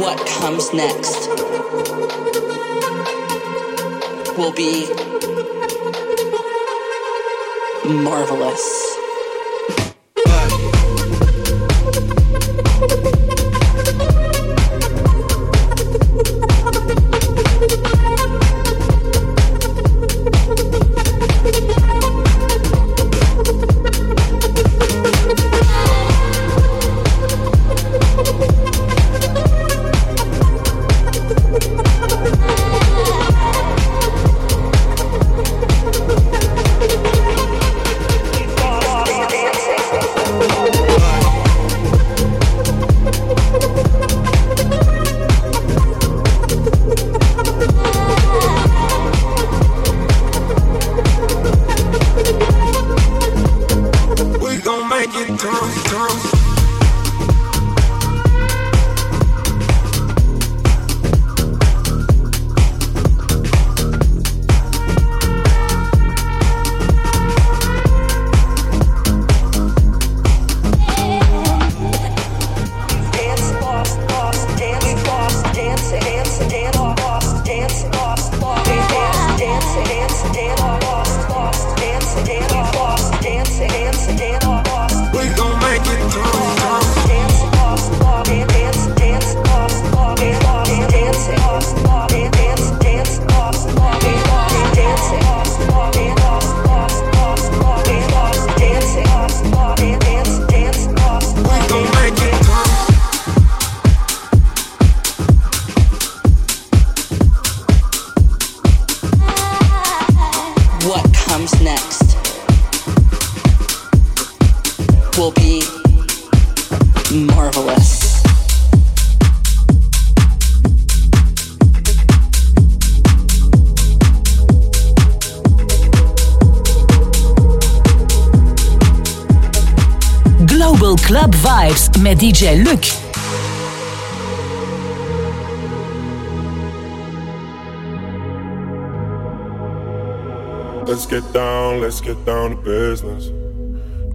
what comes next will be marvelous. Marvelous. Global Club Vibes met DJ Luc. Let's get down, let's get down to business.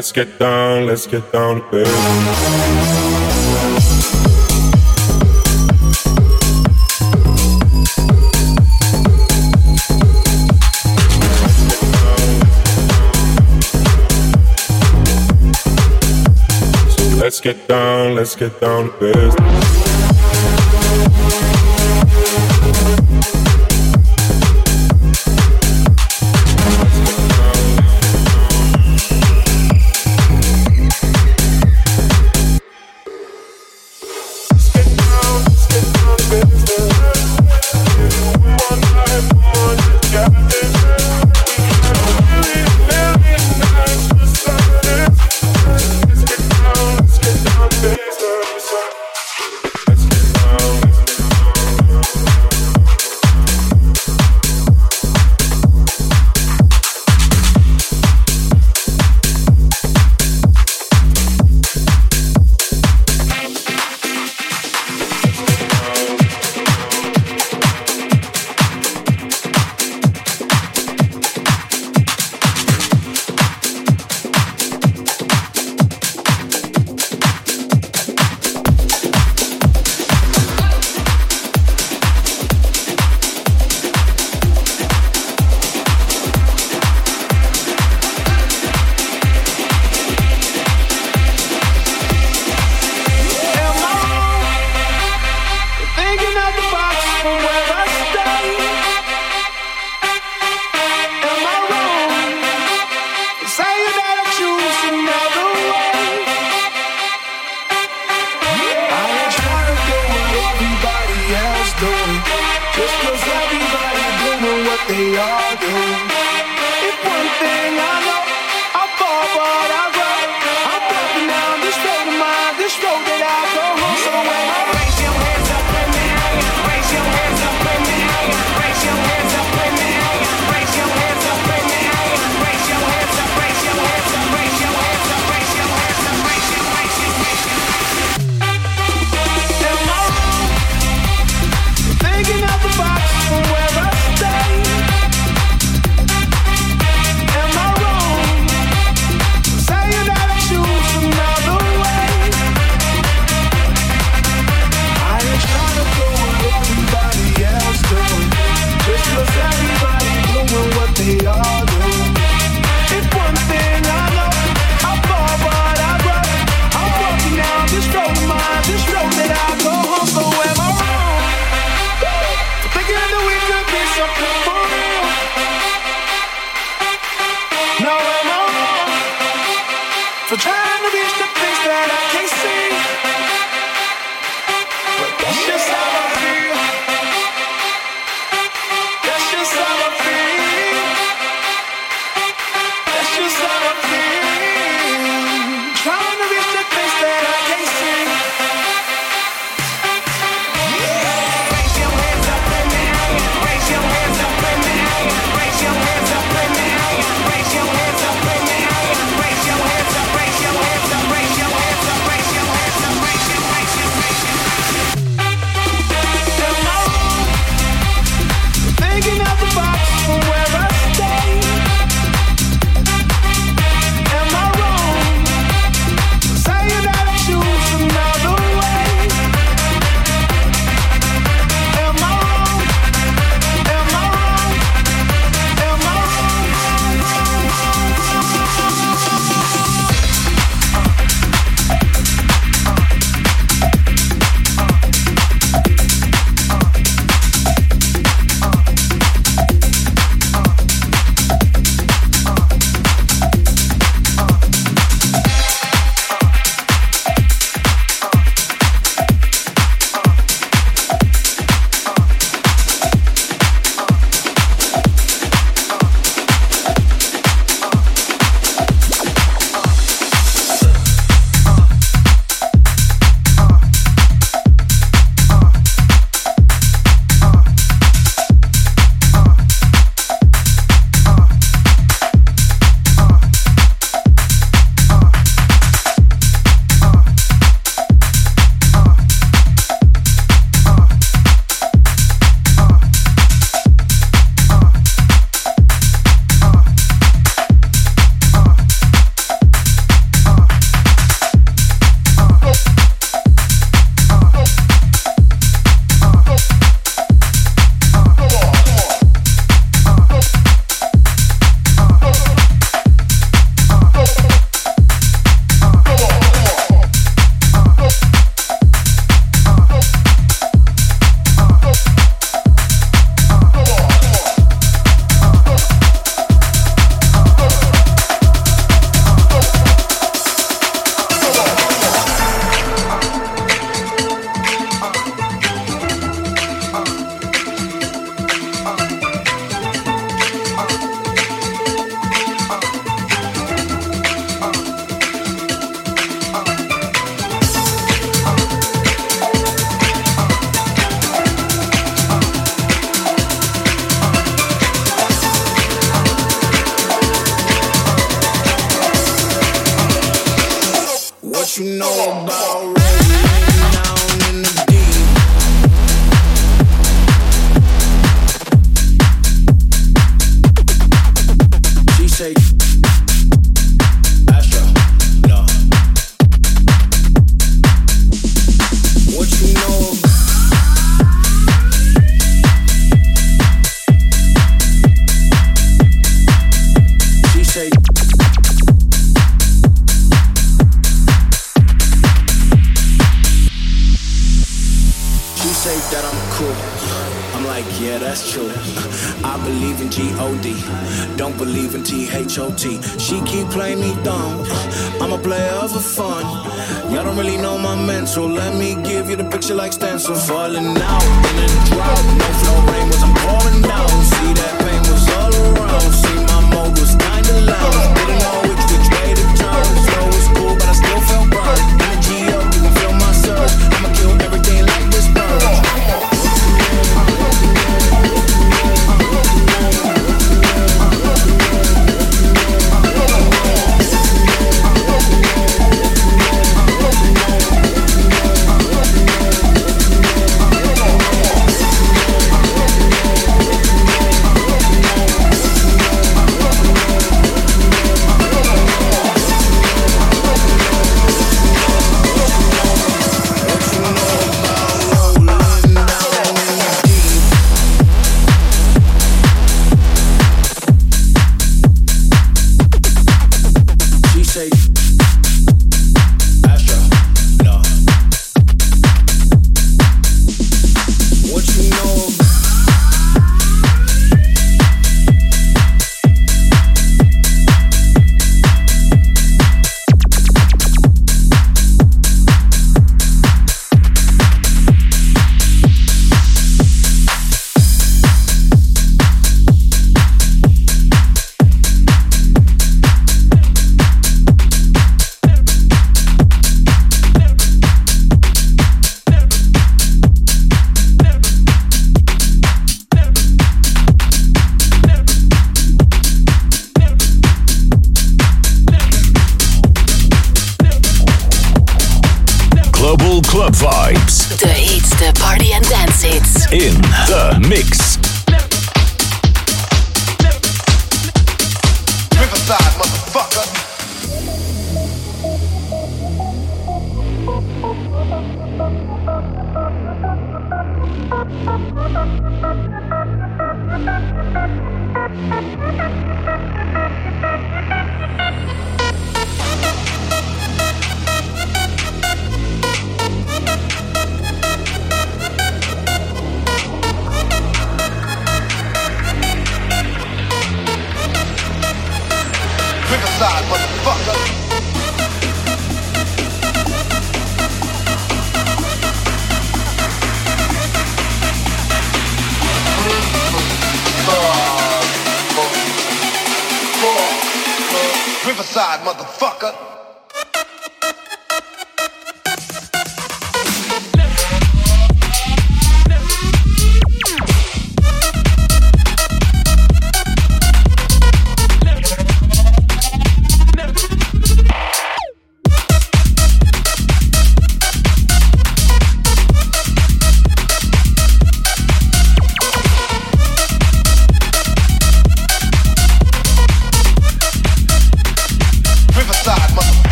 Let's get down, let's get down to business. let's get down, let's get down to business.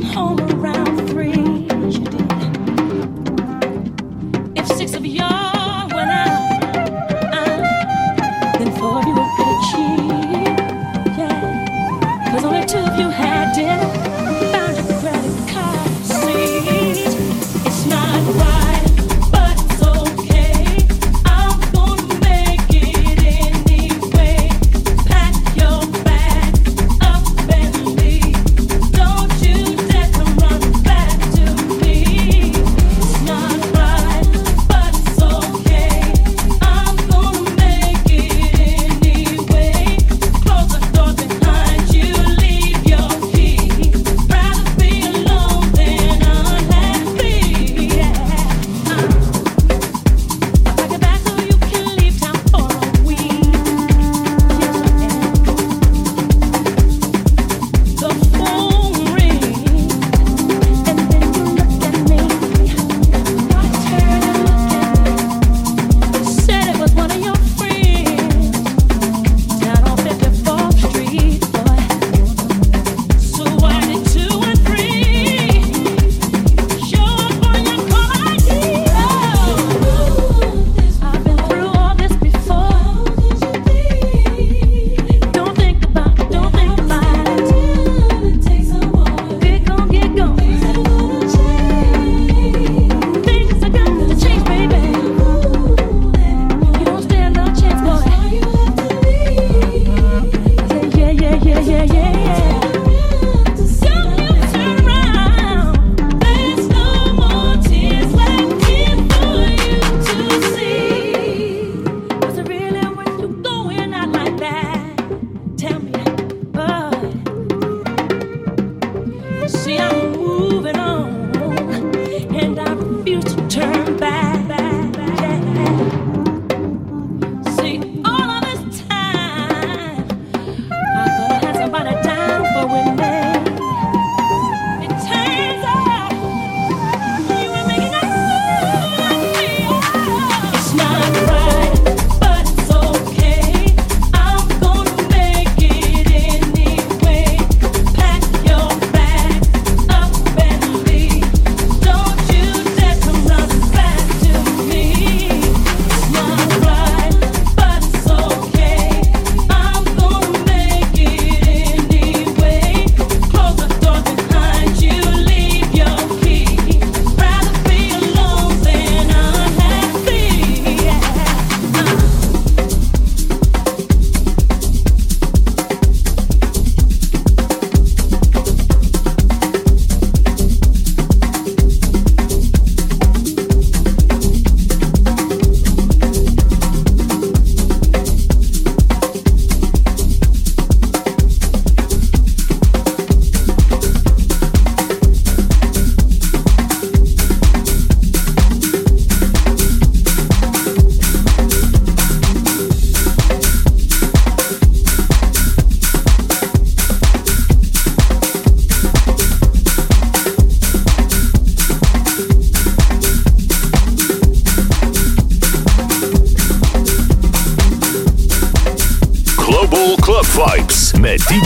came home.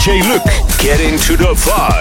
DJ Luke. Get into the vibe.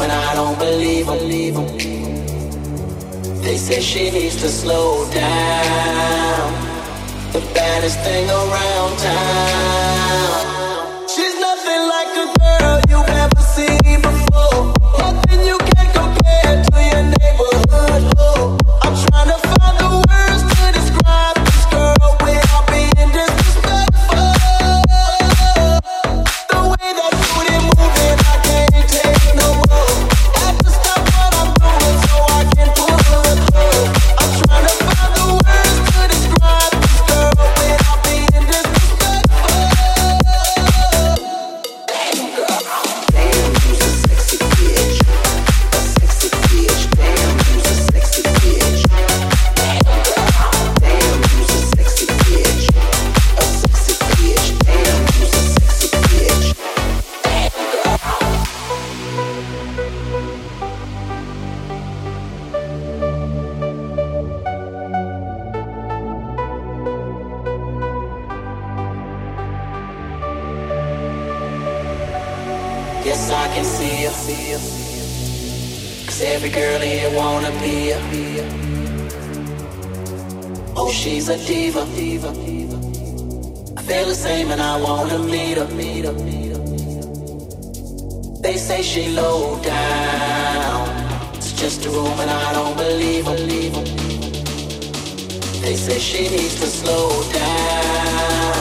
and I don't believe them. They say she needs to slow down. The baddest thing around town. She's nothing like a girl you've ever seen before. Nothing you can compare to your neighborhood. Oh, I'm trying Oh, she's a diva. I feel the same and I wanna meet her. They say she low down. It's just a room and I don't believe her. They say she needs to slow down.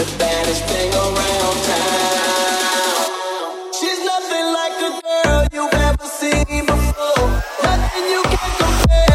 The baddest thing around town. She's nothing like a girl you've ever seen before. Nothing you can compare.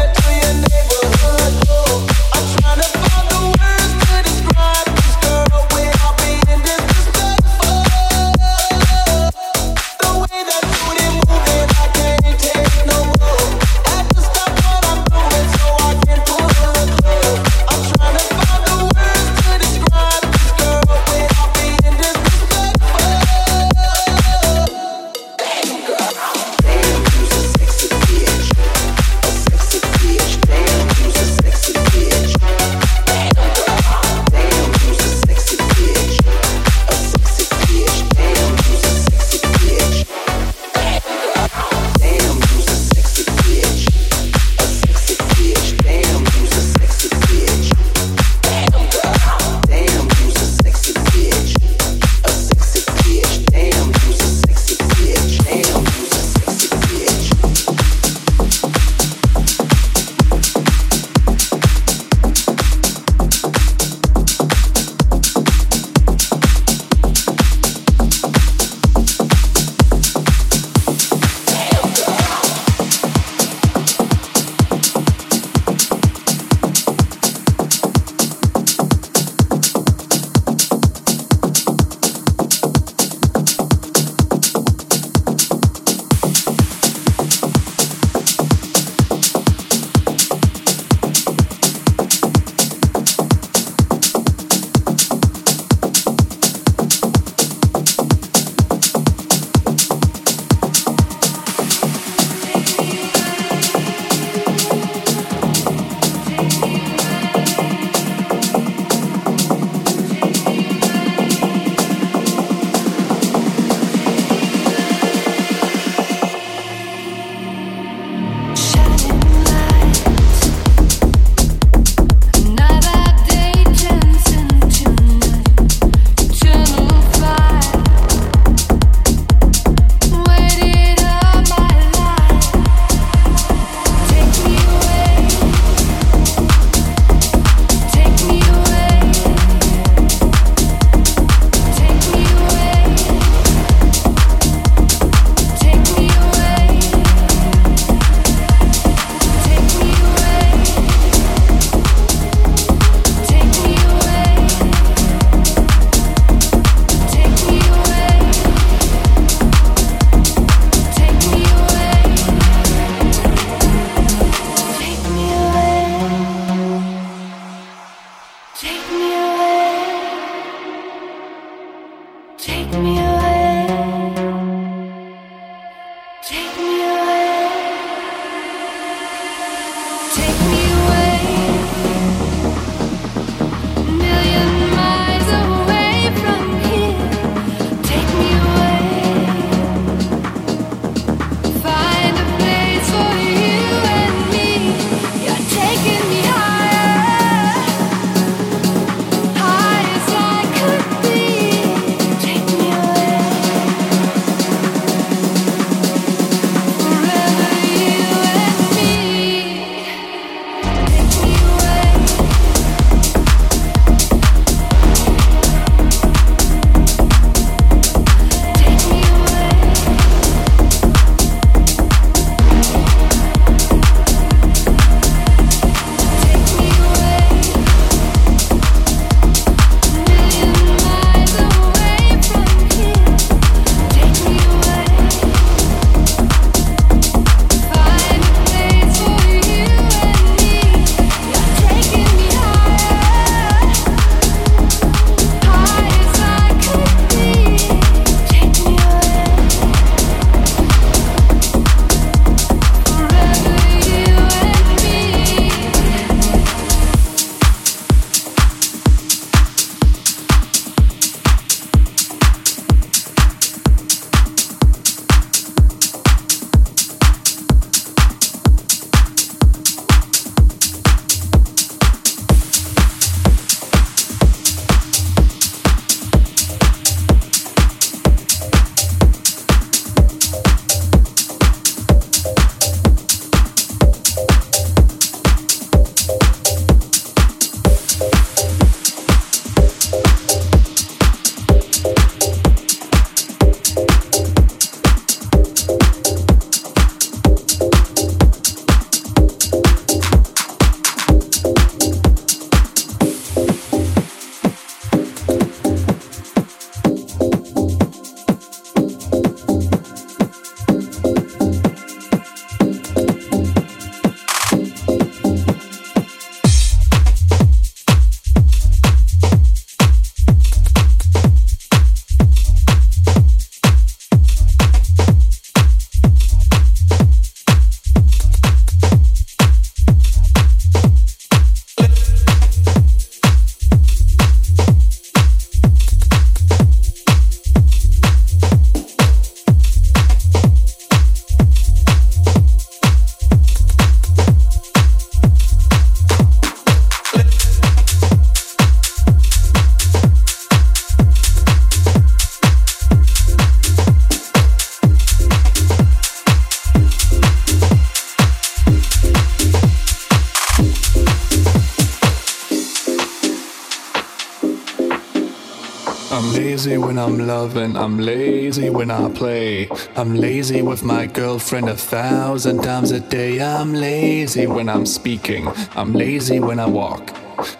I'm loving, I'm lazy when I play. I'm lazy with my girlfriend a thousand times a day. I'm lazy when I'm speaking, I'm lazy when I walk.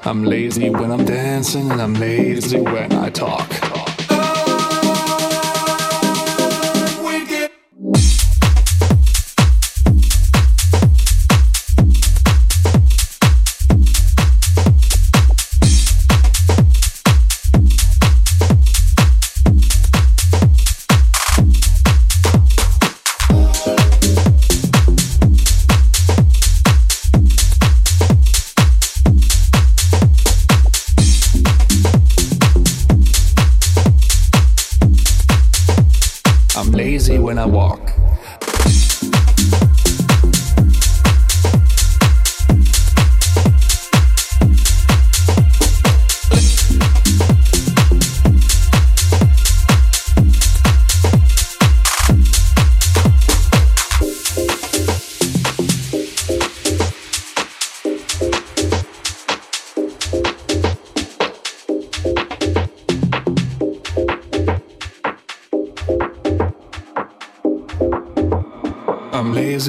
I'm lazy when I'm dancing, and I'm lazy when I talk.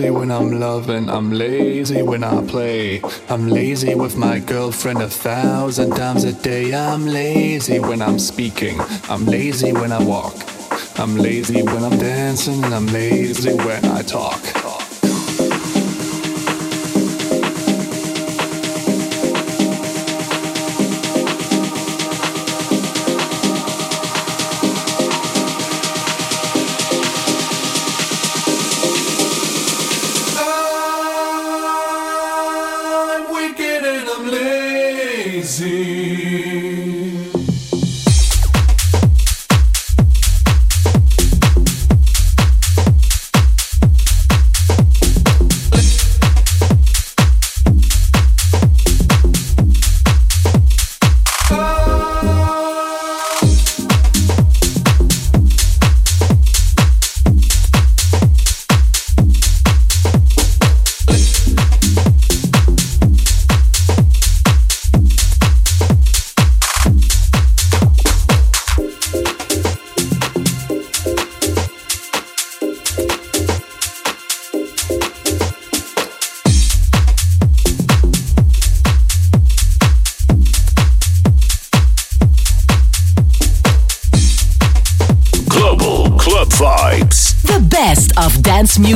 Loving. I'm lazy when I play. I'm lazy with my girlfriend a thousand times a day. I'm lazy when I'm speaking. I'm lazy when I walk. I'm lazy when I'm dancing, I'm lazy when I talk.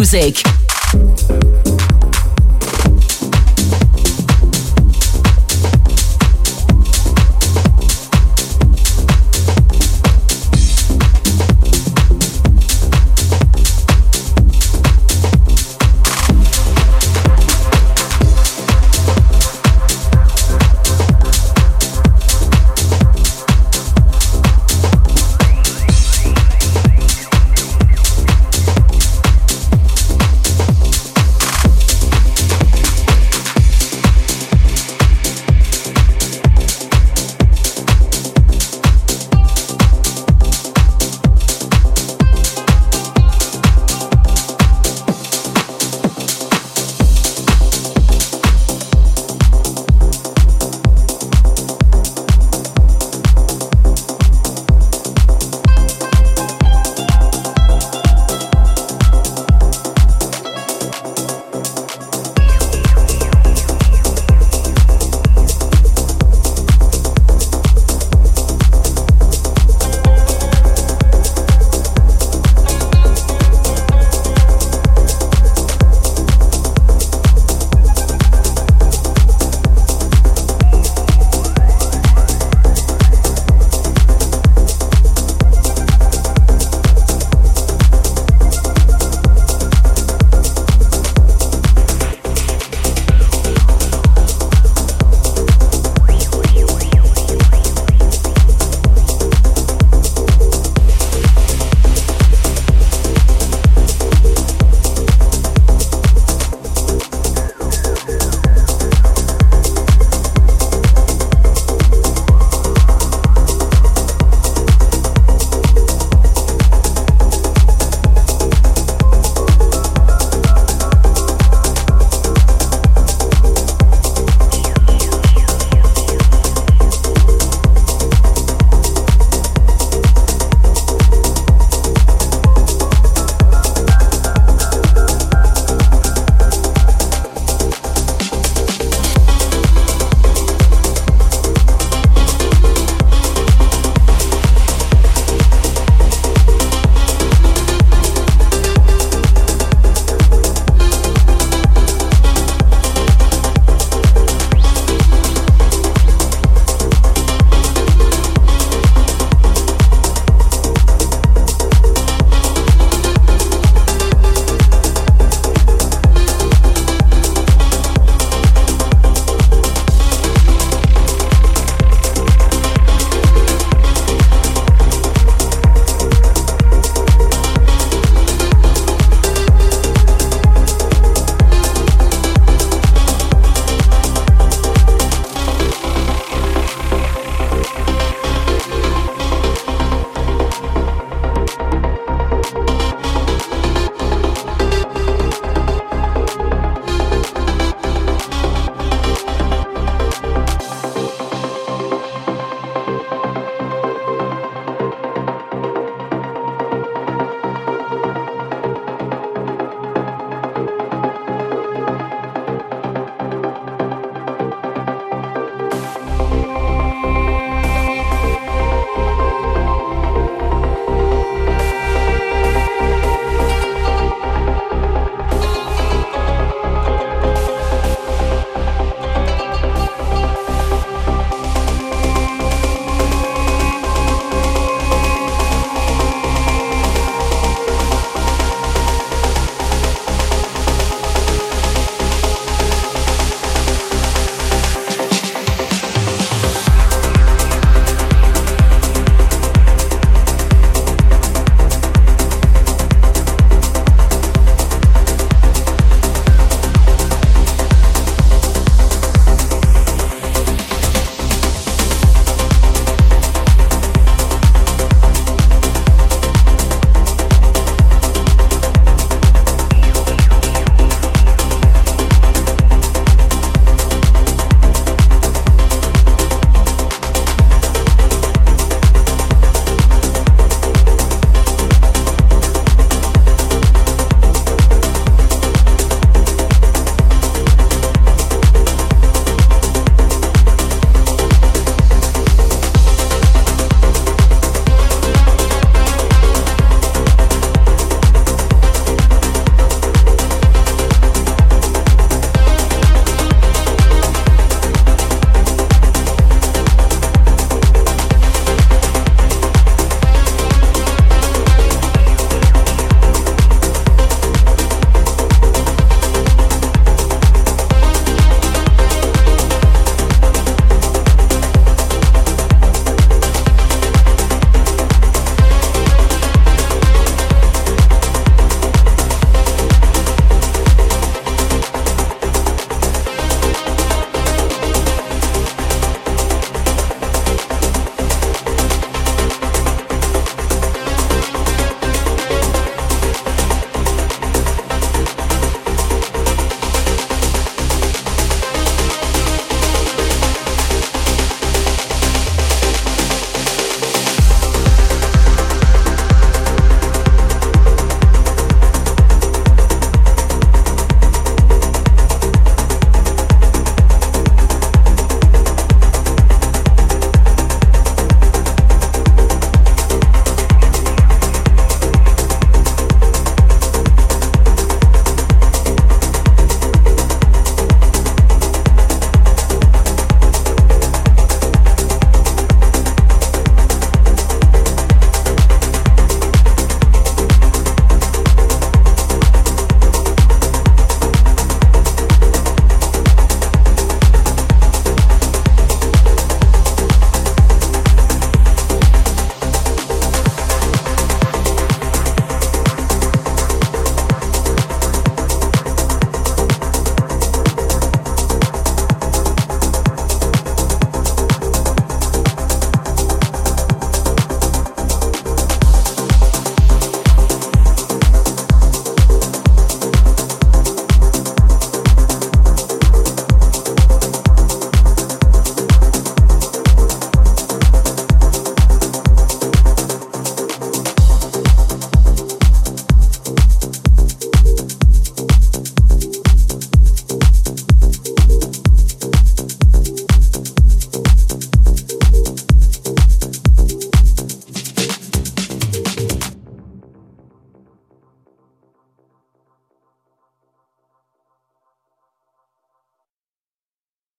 Music.